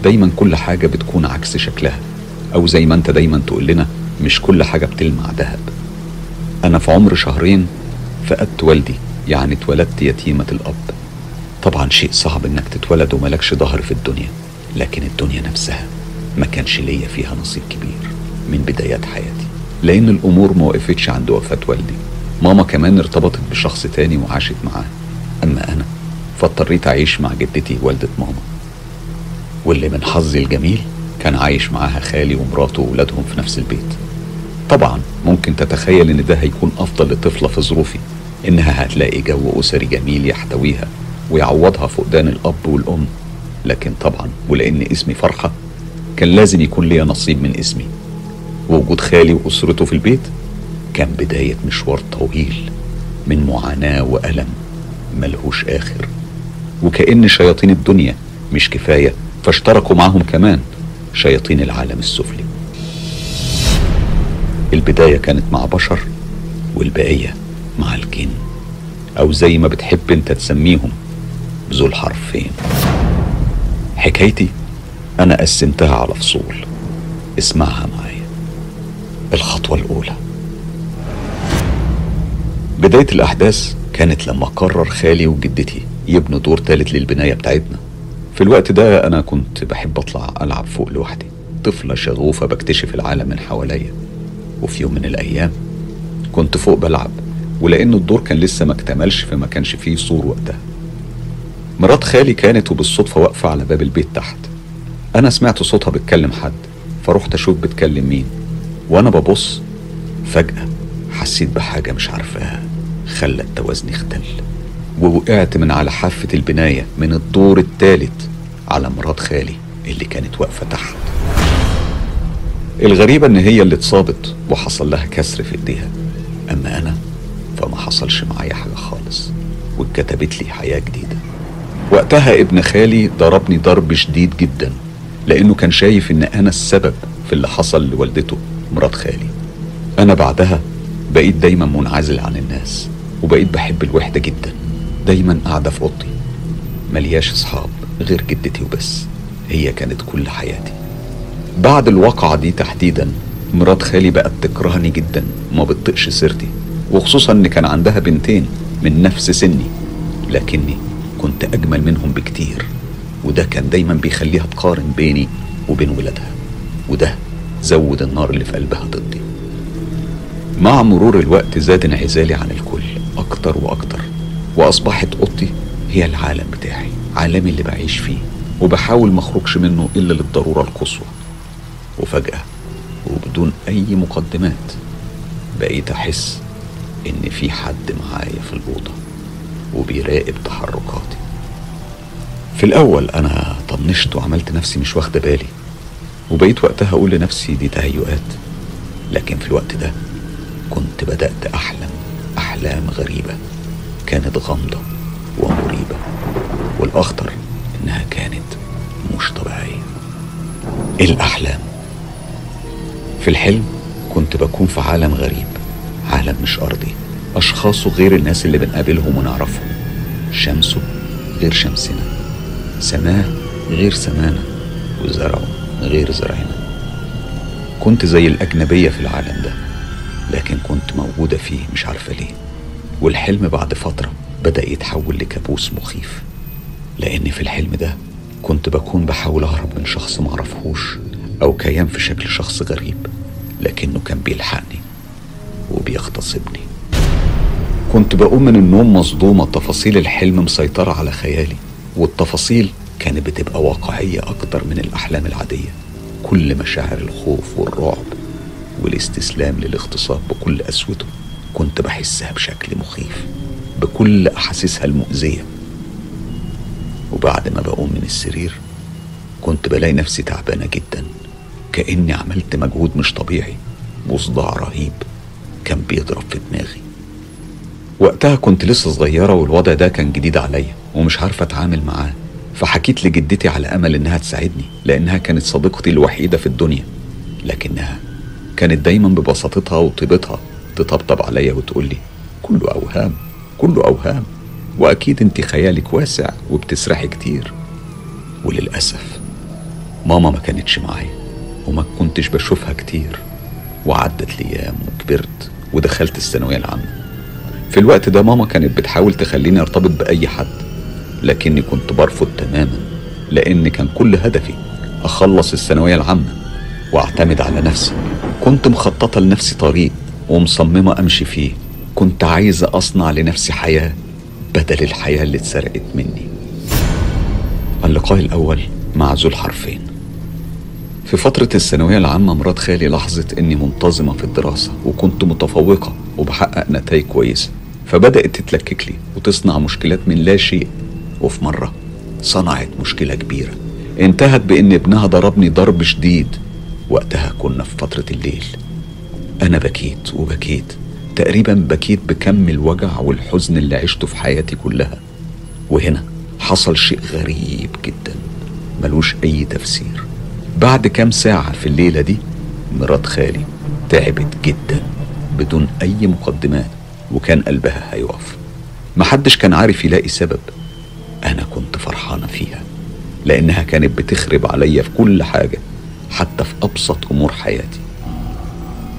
دايما كل حاجة بتكون عكس شكلها أو زي ما أنت دايما تقول لنا مش كل حاجة بتلمع ذهب. أنا في عمر شهرين فقدت والدي. يعني اتولدت يتيمة الأب. طبعا شيء صعب إنك تتولد وملكش ظهر في الدنيا لكن الدنيا نفسها ما كانش ليا فيها نصيب كبير من بدايات حياتي. لأن الأمور ما وقفتش عند وفاة والدي. ماما كمان ارتبطت بشخص تاني وعاشت معاه. أما أنا فاضطريت أعيش مع جدتي والدة ماما. واللي من حظي الجميل كان عايش معاها خالي ومراته وولادهم في نفس البيت. طبعا ممكن تتخيل إن ده هيكون أفضل لطفلة في ظروفي. إنها هتلاقي جو أسري جميل يحتويها ويعوضها فقدان الأب والأم. لكن طبعا ولأن اسمي فرحة كان لازم يكون ليا نصيب من اسمي. ووجود خالي وأسرته في البيت كان بداية مشوار طويل من معاناة وألم ملهوش آخر. وكأن شياطين الدنيا مش كفاية فاشتركوا معهم كمان شياطين العالم السفلي. البداية كانت مع بشر والبقية مع الجن أو زي ما بتحب أنت تسميهم ذو الحرفين. حكايتي أنا قسمتها على فصول اسمعها معايا. الخطوة الأولى. بداية الأحداث كانت لما قرر خالي وجدتي يبنوا دور تالت للبناية بتاعتنا. في الوقت ده أنا كنت بحب أطلع ألعب فوق لوحدي. طفلة شغوفة بكتشف العالم من حواليا. وفي يوم من الأيام كنت فوق بلعب. ولأن الدور كان لسه ما اكتملش فما كانش فيه سور وقتها. مرات خالي كانت وبالصدفة واقفة على باب البيت تحت. أنا سمعت صوتها بتكلم حد فرحت أشوف بتكلم مين. وأنا ببص فجأة حسيت بحاجة مش عارفاها خلت توازني اختل ووقعت من على حافة البناية من الدور التالت على مرات خالي اللي كانت واقفة تحت. الغريبة إن هي اللي اتصابت وحصل لها كسر في إيديها. أما أنا فما حصلش معايا حاجة خالص واتكتبت لي حياة جديدة. وقتها ابن خالي ضربني ضرب شديد جدا لأنه كان شايف إن أنا السبب في اللي حصل لوالدته مرات خالي. أنا بعدها بقيت دايما منعزل عن الناس وبقيت بحب الوحدة جدا. دايما قاعدة في أوضتي ملياش أصحاب غير جدتي وبس. هي كانت كل حياتي. بعد الواقعة دي تحديدا مرات خالي بقت تكرهني جدا وما بتطقش سيرتي. وخصوصا إن كان عندها بنتين من نفس سني. لكني كنت أجمل منهم بكتير وده كان دايما بيخليها تقارن بيني وبين ولادها وده زود النار اللي في قلبها ضدي. مع مرور الوقت زاد انعزالي عن الكل أكتر وأكتر وأصبحت أوضتي هي العالم بتاعي عالمي اللي بعيش فيه وبحاول ما أخرجش منه إلا للضرورة القصوى. وفجأة وبدون أي مقدمات بقيت أحس إن في حد معايا في الأوضة وبيراقب تحركاتي. في الأول أنا طنشت وعملت نفسي مش واخدة بالي وبقيت وقتها أقول لنفسي دي تهيؤات لكن في الوقت ده كنت بدأت أحلم أحلام غريبة كانت غامضة ومريبة والأخطر إنها كانت مش طبيعية. الأحلام؟ في الحلم كنت بكون في عالم غريب عالم مش أرضي. اشخاصه غير الناس اللي بنقابلهم ونعرفهم. شمسه غير شمسنا. سماه غير سمانا. وزرعه غير زرعنا. كنت زي الأجنبية في العالم ده لكن كنت موجودة فيه مش عارفة ليه. والحلم بعد فترة بدأ يتحول لكابوس مخيف. لأن في الحلم ده كنت بكون بحاول أهرب من شخص معرفهوش أو كيان في شكل شخص غريب لكنه كان بيلحقني. وبيغتصبني كنت بقوم من النوم مصدومة تفاصيل الحلم مسيطرة على خيالي والتفاصيل كانت بتبقى واقعية أكتر من الأحلام العادية. كل مشاعر الخوف والرعب والاستسلام للاغتصاب بكل قسوته كنت بحسها بشكل مخيف بكل أحاسيسها المؤذية. وبعد ما بقوم من السرير كنت بلاقي نفسي تعبانة جدا كأني عملت مجهود مش طبيعي وصداع رهيب. كان بيضرب في دماغي. وقتها كنت لسه صغيرة والوضع ده كان جديد عليا ومش عارفة أتعامل معاه فحكيت لجدتي على أمل إنها تساعدني لأنها كانت صديقتي الوحيدة في الدنيا. لكنها كانت دايما ببساطتها وطيبتها تطبطب عليا وتقول لي كله أوهام كله أوهام وأكيد أنت خيالك واسع وبتسرحي كتير. وللأسف ماما ما كانتش معايا وما كنتش بشوفها كتير وعدت الأيام وكبرت. ودخلت الثانوية العامة. في الوقت ده ماما كانت بتحاول تخليني أرتبط بأي حد لكني كنت برفض تماما لأن كان كل هدفي أخلص الثانوية العامة وأعتمد على نفسي. كنت مخططة لنفسي طريق ومصممة أمشي فيه. كنت عايزة أصنع لنفسي حياة بدل الحياة اللي اتسرقت مني. اللقاء الأول مع ذو الحرفين. في فترة الثانوية العامة مرات خالي لاحظت إني منتظمة في الدراسة وكنت متفوقة وبحقق نتائج كويسة فبدأت تتلكك لي وتصنع مشكلات من لا شيء. وفي مرة صنعت مشكلة كبيرة. انتهت بإن ابنها ضربني ضرب شديد. وقتها كنا في فترة الليل. أنا بكيت وبكيت. تقريبا بكيت بكم الوجع والحزن اللي عشته في حياتي كلها. وهنا حصل شيء غريب جدا. ملوش أي تفسير. بعد كام ساعة في الليلة دي مرات خالي تعبت جدا بدون أي مقدمات وكان قلبها هيقف. محدش كان عارف يلاقي سبب أنا كنت فرحانة فيها لأنها كانت بتخرب عليا في كل حاجة حتى في أبسط أمور حياتي.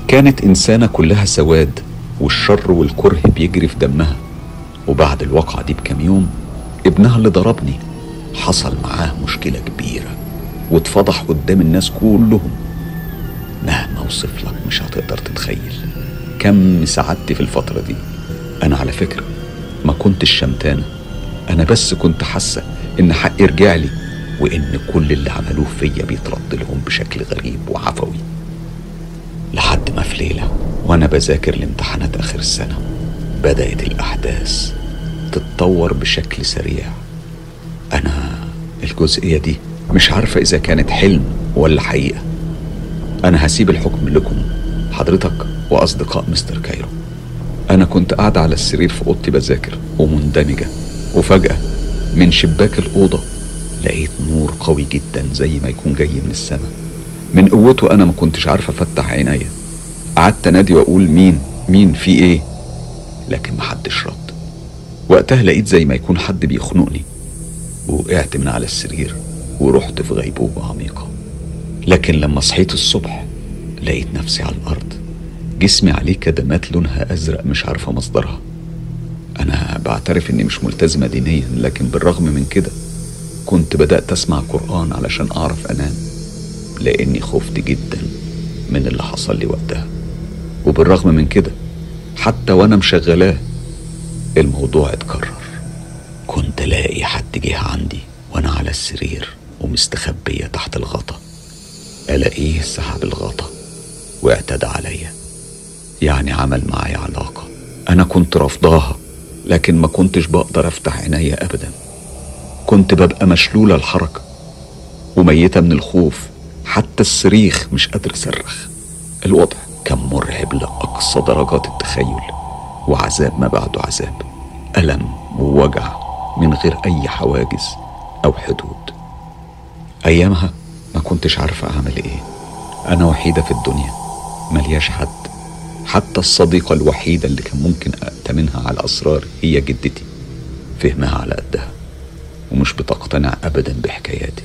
كانت إنسانة كلها سواد والشر والكره بيجري في دمها. وبعد الواقعة دي بكام يوم ابنها اللي ضربني حصل معاه مشكلة كبيرة. واتفضح قدام الناس كلهم. مهما اوصف لك مش هتقدر تتخيل. كم سعادتي في الفترة دي. أنا على فكرة ما كنتش شمتانة. أنا بس كنت حاسة إن حقي رجع لي وإن كل اللي عملوه فيا بيترد لهم بشكل غريب وعفوي. لحد ما في ليلة وأنا بذاكر لامتحانات آخر السنة بدأت الأحداث تتطور بشكل سريع. أنا الجزئية دي مش عارفة إذا كانت حلم ولا حقيقة. أنا هسيب الحكم لكم حضرتك وأصدقاء مستر كايرو. أنا كنت قاعدة على السرير في أوضتي بذاكر ومندمجة وفجأة من شباك الأوضة لقيت نور قوي جدا زي ما يكون جاي من السماء. من قوته أنا ما كنتش عارفة أفتح عينيا. قعدت أنادي وأقول مين مين في إيه؟ لكن محدش رد. وقتها لقيت زي ما يكون حد بيخنقني ووقعت من على السرير. ورحت في غيبوبة عميقة. لكن لما صحيت الصبح لقيت نفسي على الأرض. جسمي عليه كدمات لونها أزرق مش عارفة مصدرها. أنا بعترف إني مش ملتزمة دينيا لكن بالرغم من كده كنت بدأت أسمع قرآن علشان أعرف أنام. لأني خفت جدا من اللي حصل لي وقتها. وبالرغم من كده حتى وأنا مشغلاه الموضوع اتكرر. كنت الاقي حد جه عندي وأنا على السرير. ومستخبية تحت الغطا. ألاقيه سحب الغطا واعتدى عليا. يعني عمل معايا علاقة. أنا كنت رافضاها لكن ما كنتش بقدر أفتح عينيا ابدا. كنت ببقى مشلولة الحركة وميتة من الخوف. حتى الصريخ مش قادر اصرخ الوضع كان مرعب لأقصى درجات التخيل وعذاب ما بعده عذاب. ألم ووجع من غير أي حواجز أو حدود. أيامها ما كنتش عارفة أعمل إيه. أنا وحيدة في الدنيا ملياش حد. حتى الصديقة الوحيدة اللي كان ممكن أأتمنها على أسراري هي جدتي فهمها على قدها ومش بتقتنع أبدا بحكاياتي.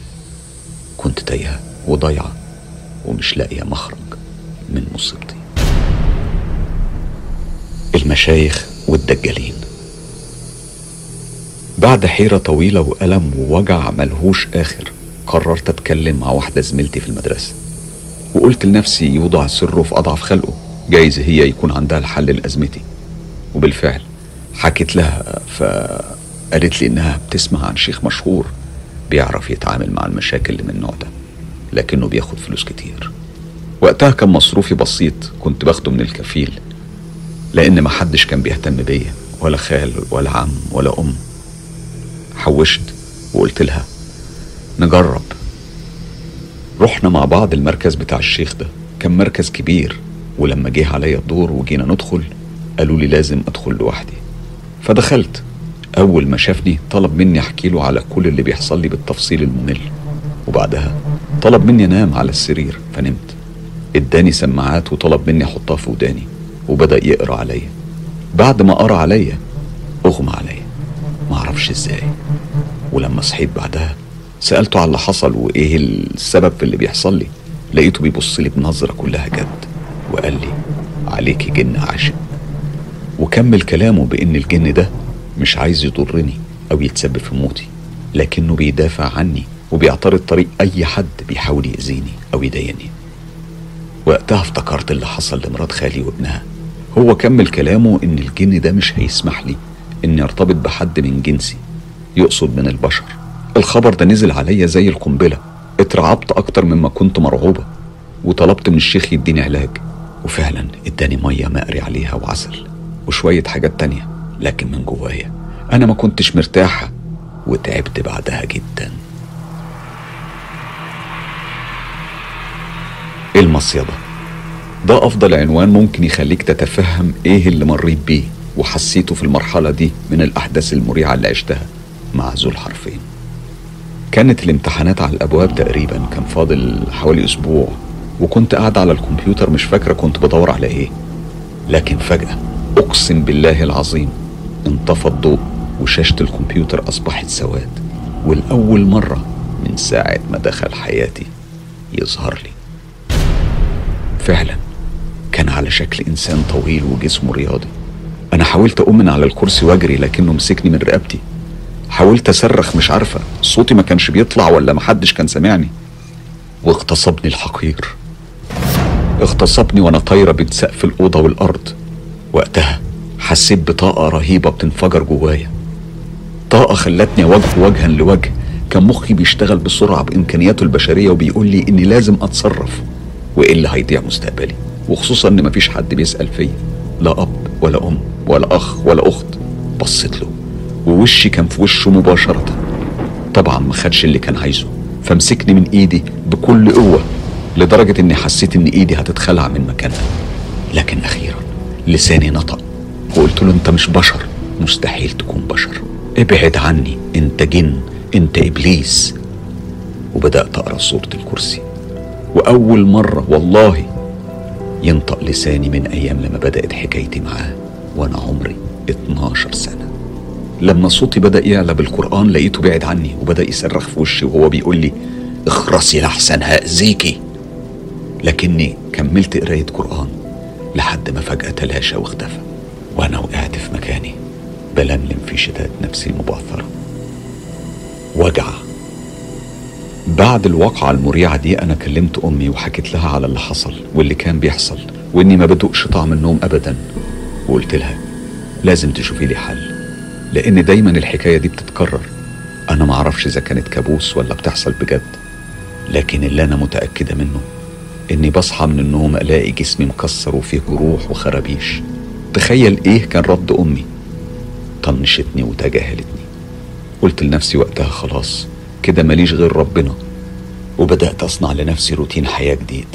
كنت تايهة وضايعة ومش لاقية مخرج من مصيبتي. المشايخ والدجالين. بعد حيرة طويلة وألم ووجع ملهوش آخر. قررت أتكلم مع واحدة زميلتي في المدرسة. وقلت لنفسي يوضع سره في أضعف خلقه جايز هي يكون عندها الحل لأزمتي. وبالفعل حكيت لها فقالت لي إنها بتسمع عن شيخ مشهور بيعرف يتعامل مع المشاكل اللي من النوع ده لكنه بياخد فلوس كتير. وقتها كان مصروفي بسيط كنت باخده من الكفيل لأن محدش كان بيهتم بيا ولا خال ولا عم ولا أم. حوشت وقلت لها نجرب. رحنا مع بعض المركز بتاع الشيخ ده. كان مركز كبير ولما جه عليا الدور وجينا ندخل قالوا لي لازم أدخل لوحدي. فدخلت. أول ما شافني طلب مني أحكي له على كل اللي بيحصل لي بالتفصيل الممل. وبعدها طلب مني أنام على السرير فنمت. إداني سماعات وطلب مني أحطها في وداني وبدأ يقرأ عليا. بعد ما قرأ عليا أغمى عليا. معرفش إزاي. ولما صحيت بعدها سألته على اللي حصل وإيه السبب في اللي بيحصل لي لقيته بيبص لي بنظرة كلها جد وقال لي عليكي جن عاشق. وكمل كلامه بإن الجن ده مش عايز يضرني أو يتسبب في موتي لكنه بيدافع عني وبيعترض طريق أي حد بيحاول يأذيني أو يضايقني. وقتها افتكرت اللي حصل لمرات خالي وابنها. هو كمل كلامه إن الجن ده مش هيسمح لي إني ارتبط بحد من جنسي يقصد من البشر. الخبر ده نزل عليا زي القنبلة. اترعبت أكتر مما كنت مرعوبة. وطلبت من الشيخ يديني علاج. وفعلا اداني مية مقري عليها وعسل. وشوية حاجات تانية لكن من جوايا. أنا ما كنتش مرتاحة. وتعبت بعدها جدا. المصيدة ده أفضل عنوان ممكن يخليك تتفهم إيه اللي مريت بيه. وحسيته في المرحلة دي من الأحداث المريعة اللي عشتها مع ذو الحرفين. كانت الامتحانات على الأبواب تقريبا كان فاضل حوالي أسبوع وكنت قاعد على الكمبيوتر مش فاكرة كنت بدور على إيه. لكن فجأة أقسم بالله العظيم انطفى الضوء وشاشة الكمبيوتر أصبحت سواد والأول مرة من ساعة ما دخل حياتي يظهر لي. فعلا كان على شكل إنسان طويل وجسمه رياضي. أنا حاولت أقوم من على الكرسي وأجري لكنه مسكني من رقبتي. حاولت أصرخ مش عارفة. صوتي ما كانش بيطلع ولا محدش كان سامعني. واغتصبني الحقير. اغتصبني وأنا طايرة بين سقف الأوضة والأرض. وقتها حسيت بطاقة رهيبة بتنفجر جوايا. طاقة خلتني أواجهه وجها لوجه. كان مخي بيشتغل بسرعة بإمكانياته البشرية وبيقول لي إني لازم أتصرف. وإلا هيضيع مستقبلي؟ وخصوصا إن مفيش حد بيسأل فيا. لا أب ولا أم ولا أخ ولا أخت. بصيت له. ووشي كان في وشه مباشرة. طبعا ما خدش اللي كان عايزه. فمسكني من إيدي بكل قوة لدرجة إني حسيت إن إيدي هتتخلع من مكانها. لكن أخيرا لساني نطق وقلت له أنت مش بشر. مستحيل تكون بشر. ابعد عني أنت جن أنت إبليس. وبدأت أقرأ سورة الكرسي. وأول مرة والله ينطق لساني من أيام لما بدأت حكايتي معاه وأنا عمري 12 سنة. لما صوتي بدأ يعلى بالقرآن لقيته بعد عني وبدأ يصرخ في وشي وهو بيقول لي اخرسي لحسن هأذيكي لكني كملت قراية قرآن لحد ما فجأة تلاشى واختفى وأنا وقعت في مكاني بلملم في شتات نفسي المبعثرة وجع. بعد الواقعة المريعة دي أنا كلمت أمي وحكيت لها على اللي حصل واللي كان بيحصل وإني ما بدوقش طعم النوم أبدا وقلت لها لازم تشوفي لي حل. لأن دايما الحكاية دي بتتكرر. أنا معرفش إذا كانت كابوس ولا بتحصل بجد لكن اللي أنا متأكدة منه إني بصحى من النوم ألاقي جسمي مكسر وفيه جروح وخرابيش. تخيل إيه كان رد أمي. طنشتني وتجاهلتني. قلت لنفسي وقتها خلاص كده ماليش غير ربنا. وبدأت أصنع لنفسي روتين حياة جديد.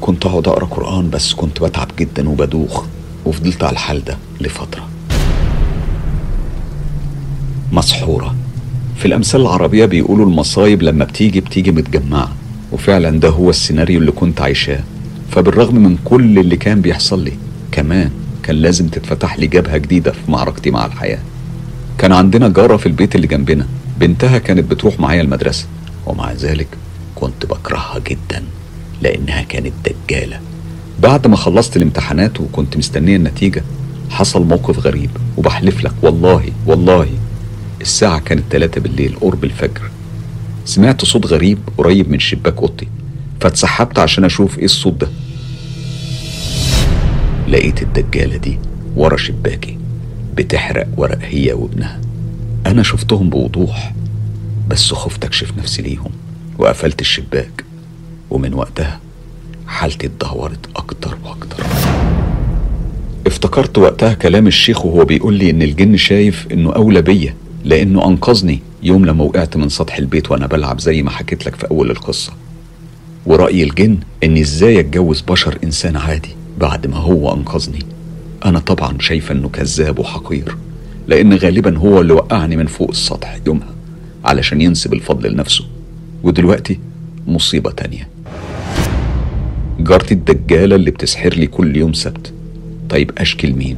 كنت أقعد أقرأ قرآن بس كنت بتعب جدا وبدوخ وفضلت على الحال ده لفترة. مسحورة. في الأمثال العربية بيقولوا المصايب لما بتيجي بتيجي متجمعة وفعلا ده هو السيناريو اللي كنت عايشاه. فبالرغم من كل اللي كان بيحصل لي كمان كان لازم تتفتح لي جبهة جديدة في معركتي مع الحياة. كان عندنا جارة في البيت اللي جنبنا بنتها كانت بتروح معايا المدرسة ومع ذلك كنت بكرهها جدا لأنها كانت دجالة. بعد ما خلصت الامتحانات وكنت مستنية النتيجة حصل موقف غريب وبحلف لك والله والله الساعة كانت تلاتة بالليل قرب الفجر. سمعت صوت غريب قريب من شباك أوضتي فاتسحبت عشان أشوف إيه الصوت ده. لقيت الدجالة دي ورا شباكي بتحرق ورق هي وابنها. أنا شفتهم بوضوح بس خفت أكشف نفسي ليهم وقفلت الشباك. ومن وقتها حالتي اتدهورت أكتر وأكتر. افتكرت وقتها كلام الشيخ وهو بيقول لي إن الجن شايف إنه أولى بيا. لأنه أنقذني يوم لما وقعت من سطح البيت وأنا بلعب زي ما حكيت لك في أول القصة. ورأي الجن اني إزاي اتجوز بشر إنسان عادي بعد ما هو أنقذني. أنا طبعا شايفه إنه كذاب وحقير لأن غالبا هو اللي وقعني من فوق السطح يومها علشان ينسب الفضل لنفسه. ودلوقتي مصيبة تانية. جارتي الدجالة اللي بتسحر لي كل يوم سبت. طيب أشكي لمين؟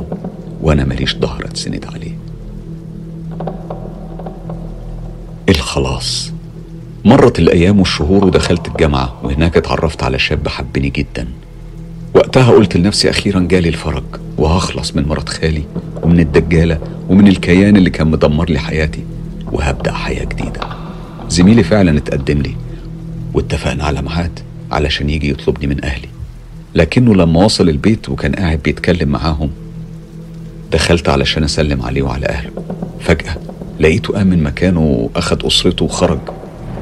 وأنا ماليش ظهر أتسند عليه. الخلاص. مرت الأيام والشهور ودخلت الجامعة وهناك اتعرفت على شاب حبني جدا. وقتها قلت لنفسي أخيرا جالي الفرج وهخلص من مرات خالي ومن الدجالة ومن الكيان اللي كان مدمر لي حياتي وهبدأ حياة جديدة. زميلي فعلا اتقدم لي واتفقنا على ميعاد علشان يجي يطلبني من أهلي. لكنه لما وصل البيت وكان قاعد بيتكلم معاهم دخلت علشان أسلم عليه وعلى أهله. فجأة لقيته قام من مكانه واخد أسرته وخرج.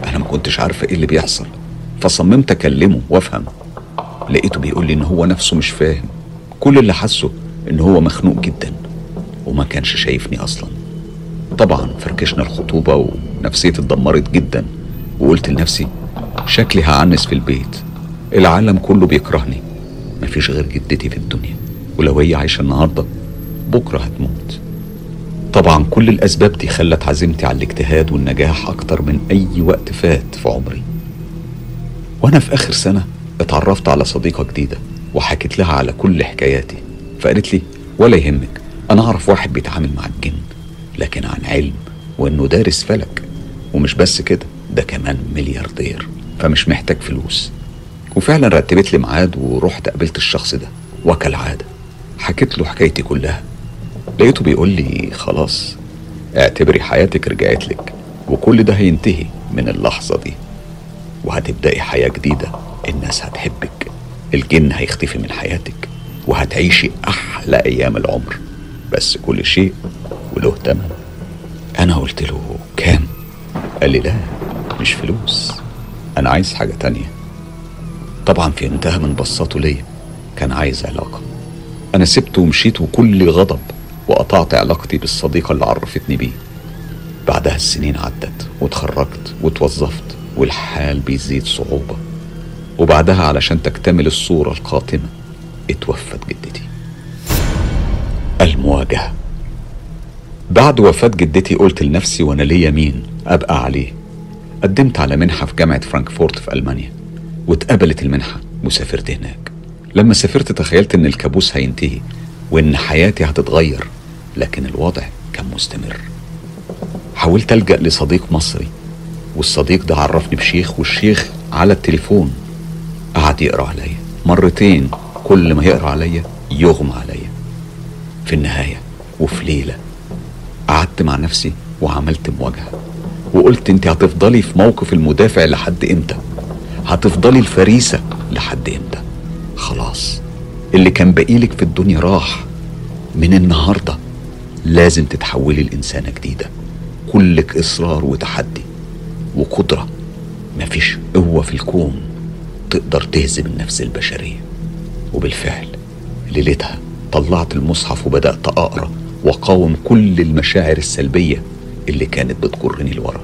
أنا ما كنتش عارفة إيه اللي بيحصل. فصممت أكلمه وأفهم. لقيته بيقول لي إن هو نفسه مش فاهم. كل اللي حسه إن هو مخنوق جدا وما كانش شايفني أصلا. طبعا فركشنا الخطوبة ونفسيتي اتدمرت جدا وقلت لنفسي شكلي هعنس في البيت. العالم كله بيكرهني. مفيش غير جدتي في الدنيا. ولو هي عايشة النهارده بكرة هتموت. طبعا كل الأسباب دي خلت عزيمتي على الاجتهاد والنجاح أكتر من أي وقت فات في عمري. وأنا في آخر سنة اتعرفت على صديقة جديدة وحكيت لها على كل حكاياتي فقالت لي ولا يهمك أنا أعرف واحد بيتعامل مع الجن لكن عن علم وإنه دارس فلك ومش بس كده ده كمان ملياردير فمش محتاج فلوس. وفعلا رتبت لي ميعاد ورحت قابلت الشخص ده وكالعادة حكيت له حكايتي كلها. لقيته بيقول لي خلاص اعتبري حياتك رجعت لك وكل ده هينتهي من اللحظة دي وهتبدأي حياة جديدة الناس هتحبك الجن هيختفي من حياتك وهتعيشي أحلى أيام العمر بس كل شيء وله تمن. أنا قلت له كام؟ قال لي لا مش فلوس أنا عايز حاجة تانية. طبعا فهمتها من بصاته ليا كان عايز علاقة. أنا سبته ومشيت وكل غضب وقطعت علاقتي بالصديقة اللي عرفتني بيه. بعدها السنين عدت واتخرجت واتوظفت والحال بيزيد صعوبة. وبعدها علشان تكتمل الصورة القاتمة اتوفت جدتي. المواجهة. بعد وفاة جدتي قلت لنفسي وأنا ليا مين أبقى عليه. قدمت على منحة في جامعة فرانكفورت في ألمانيا واتقبلت المنحة وسافرت هناك. لما سافرت تخيلت إن الكابوس هينتهي وإن حياتي هتتغير. لكن الوضع كان مستمر. حاولت ألجأ لصديق مصري والصديق ده عرفني بشيخ والشيخ على التليفون. قعد يقرأ عليا. مرتين كل ما يقرأ عليا يغمى عليا. في النهاية وفي ليلة قعدت مع نفسي وعملت مواجهة. وقلت أنت هتفضلي في موقف المدافع لحد إمتى؟ هتفضلي الفريسة لحد إمتى؟ خلاص اللي كان باقيلك في الدنيا راح من النهارده. لازم تتحولي لإنسانة جديدة. كلك إصرار وتحدي وقدرة. مفيش قوة في الكون تقدر تهزم النفس البشرية. وبالفعل ليلتها طلعت المصحف وبدأت أقرأ وأقاوم كل المشاعر السلبية اللي كانت بتجرني لورا.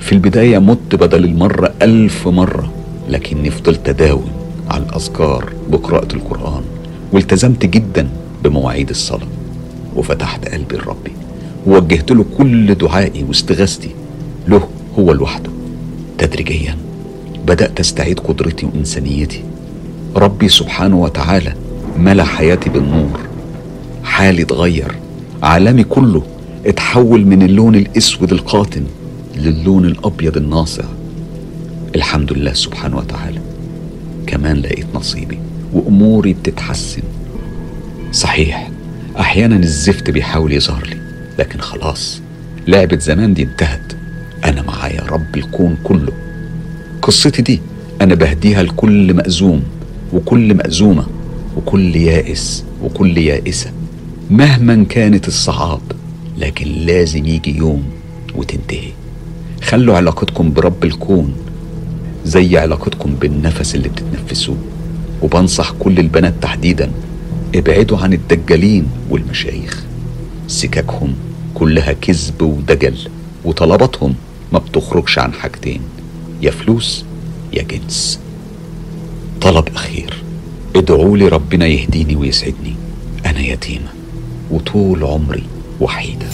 في البداية مت بدل المرة ألف مرة لكني فضلت أداوم على الأذكار بقراءة القرآن والتزمت جدا بمواعيد الصلاة. وفتحت قلبي لربي. ووجهت له كل دعائي واستغاثتي. له هو لوحده. تدريجيا بدأت أستعيد قدرتي وإنسانيتي. ربي سبحانه وتعالى ملأ حياتي بالنور. حالي اتغير. عالمي كله اتحول من اللون الأسود القاتم للون الأبيض الناصع. الحمد لله سبحانه وتعالى. كمان لقيت نصيبي وأموري بتتحسن. صحيح أحيانا الزفت بيحاول يظهر لي لكن خلاص لعبة زمان دي انتهت. أنا معايا رب الكون كله. قصتي دي أنا بهديها لكل مأزوم وكل مأزومة وكل يائس وكل يائسة. مهما كانت الصعاب لكن لازم يجي يوم وتنتهي. خلوا علاقتكم برب الكون زي علاقتكم بالنفس اللي بتتنفسوه وبنصح كل البنات تحديدا ابعدوا عن الدجالين والمشايخ. سكاكهم كلها كذب ودجل وطلباتهم ما بتخرجش عن حاجتين يا فلوس يا جنس. طلب أخير ادعوا لي ربنا يهديني ويسعدني أنا يتيمة وطول عمري وحيدة.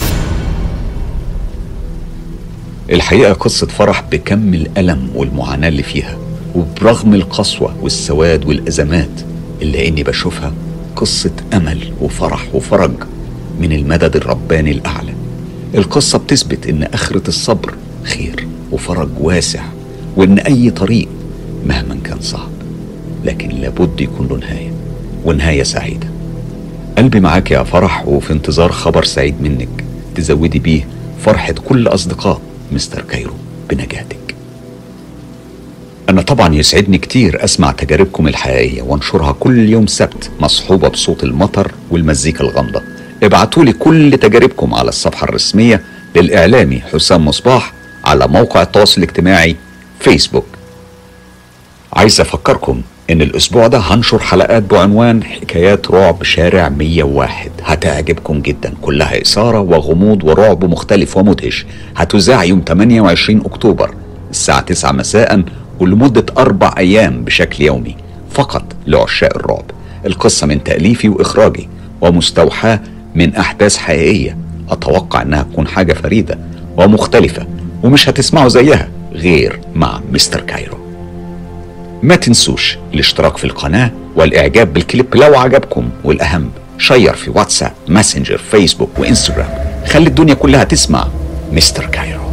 الحقيقة قصة فرح بكم الألم والمعاناة اللي فيها وبرغم القسوة والسواد والأزمات إلا إني بشوفها قصة أمل وفرح وفرج من المدد الرباني الأعلى. القصة بتثبت إن آخرة الصبر خير وفرج واسع وإن أي طريق مهما كان صعب لكن لابد يكون له نهاية ونهاية سعيدة. قلبي معاك يا فرح وفي انتظار خبر سعيد منك تزودي بيه فرحة كل أصدقاء مستر كايرو بنجاتك. أنا طبعا يسعدني كتير أسمع تجاربكم الحقيقية وانشرها كل يوم سبت مصحوبة بصوت المطر والمزيكا الغامضة. ابعتوا لي كل تجاربكم على الصفحة الرسمية للإعلامي حسام مصباح على موقع التواصل الاجتماعي فيسبوك. عايز أفكركم إن الأسبوع ده هنشر حلقات بعنوان حكايات رعب شارع 101 هتعجبكم جدا. كلها إثارة وغموض ورعب مختلف ومدهش. هتذاع يوم 28 أكتوبر الساعة 9 مساء ولمدة أربع أيام بشكل يومي فقط لعشاق الرعب. القصة من تأليفي وإخراجي ومستوحاة من أحداث حقيقية. أتوقع إنها تكون حاجة فريدة ومختلفة ومش هتسمعوا زيها غير مع مستر كايرو. ما تنسوش الاشتراك في القناة والإعجاب بالكليب لو عجبكم والأهم share في واتساب ماسنجر فيسبوك وإنستغرام. خلي الدنيا كلها تسمع مستر كايرو.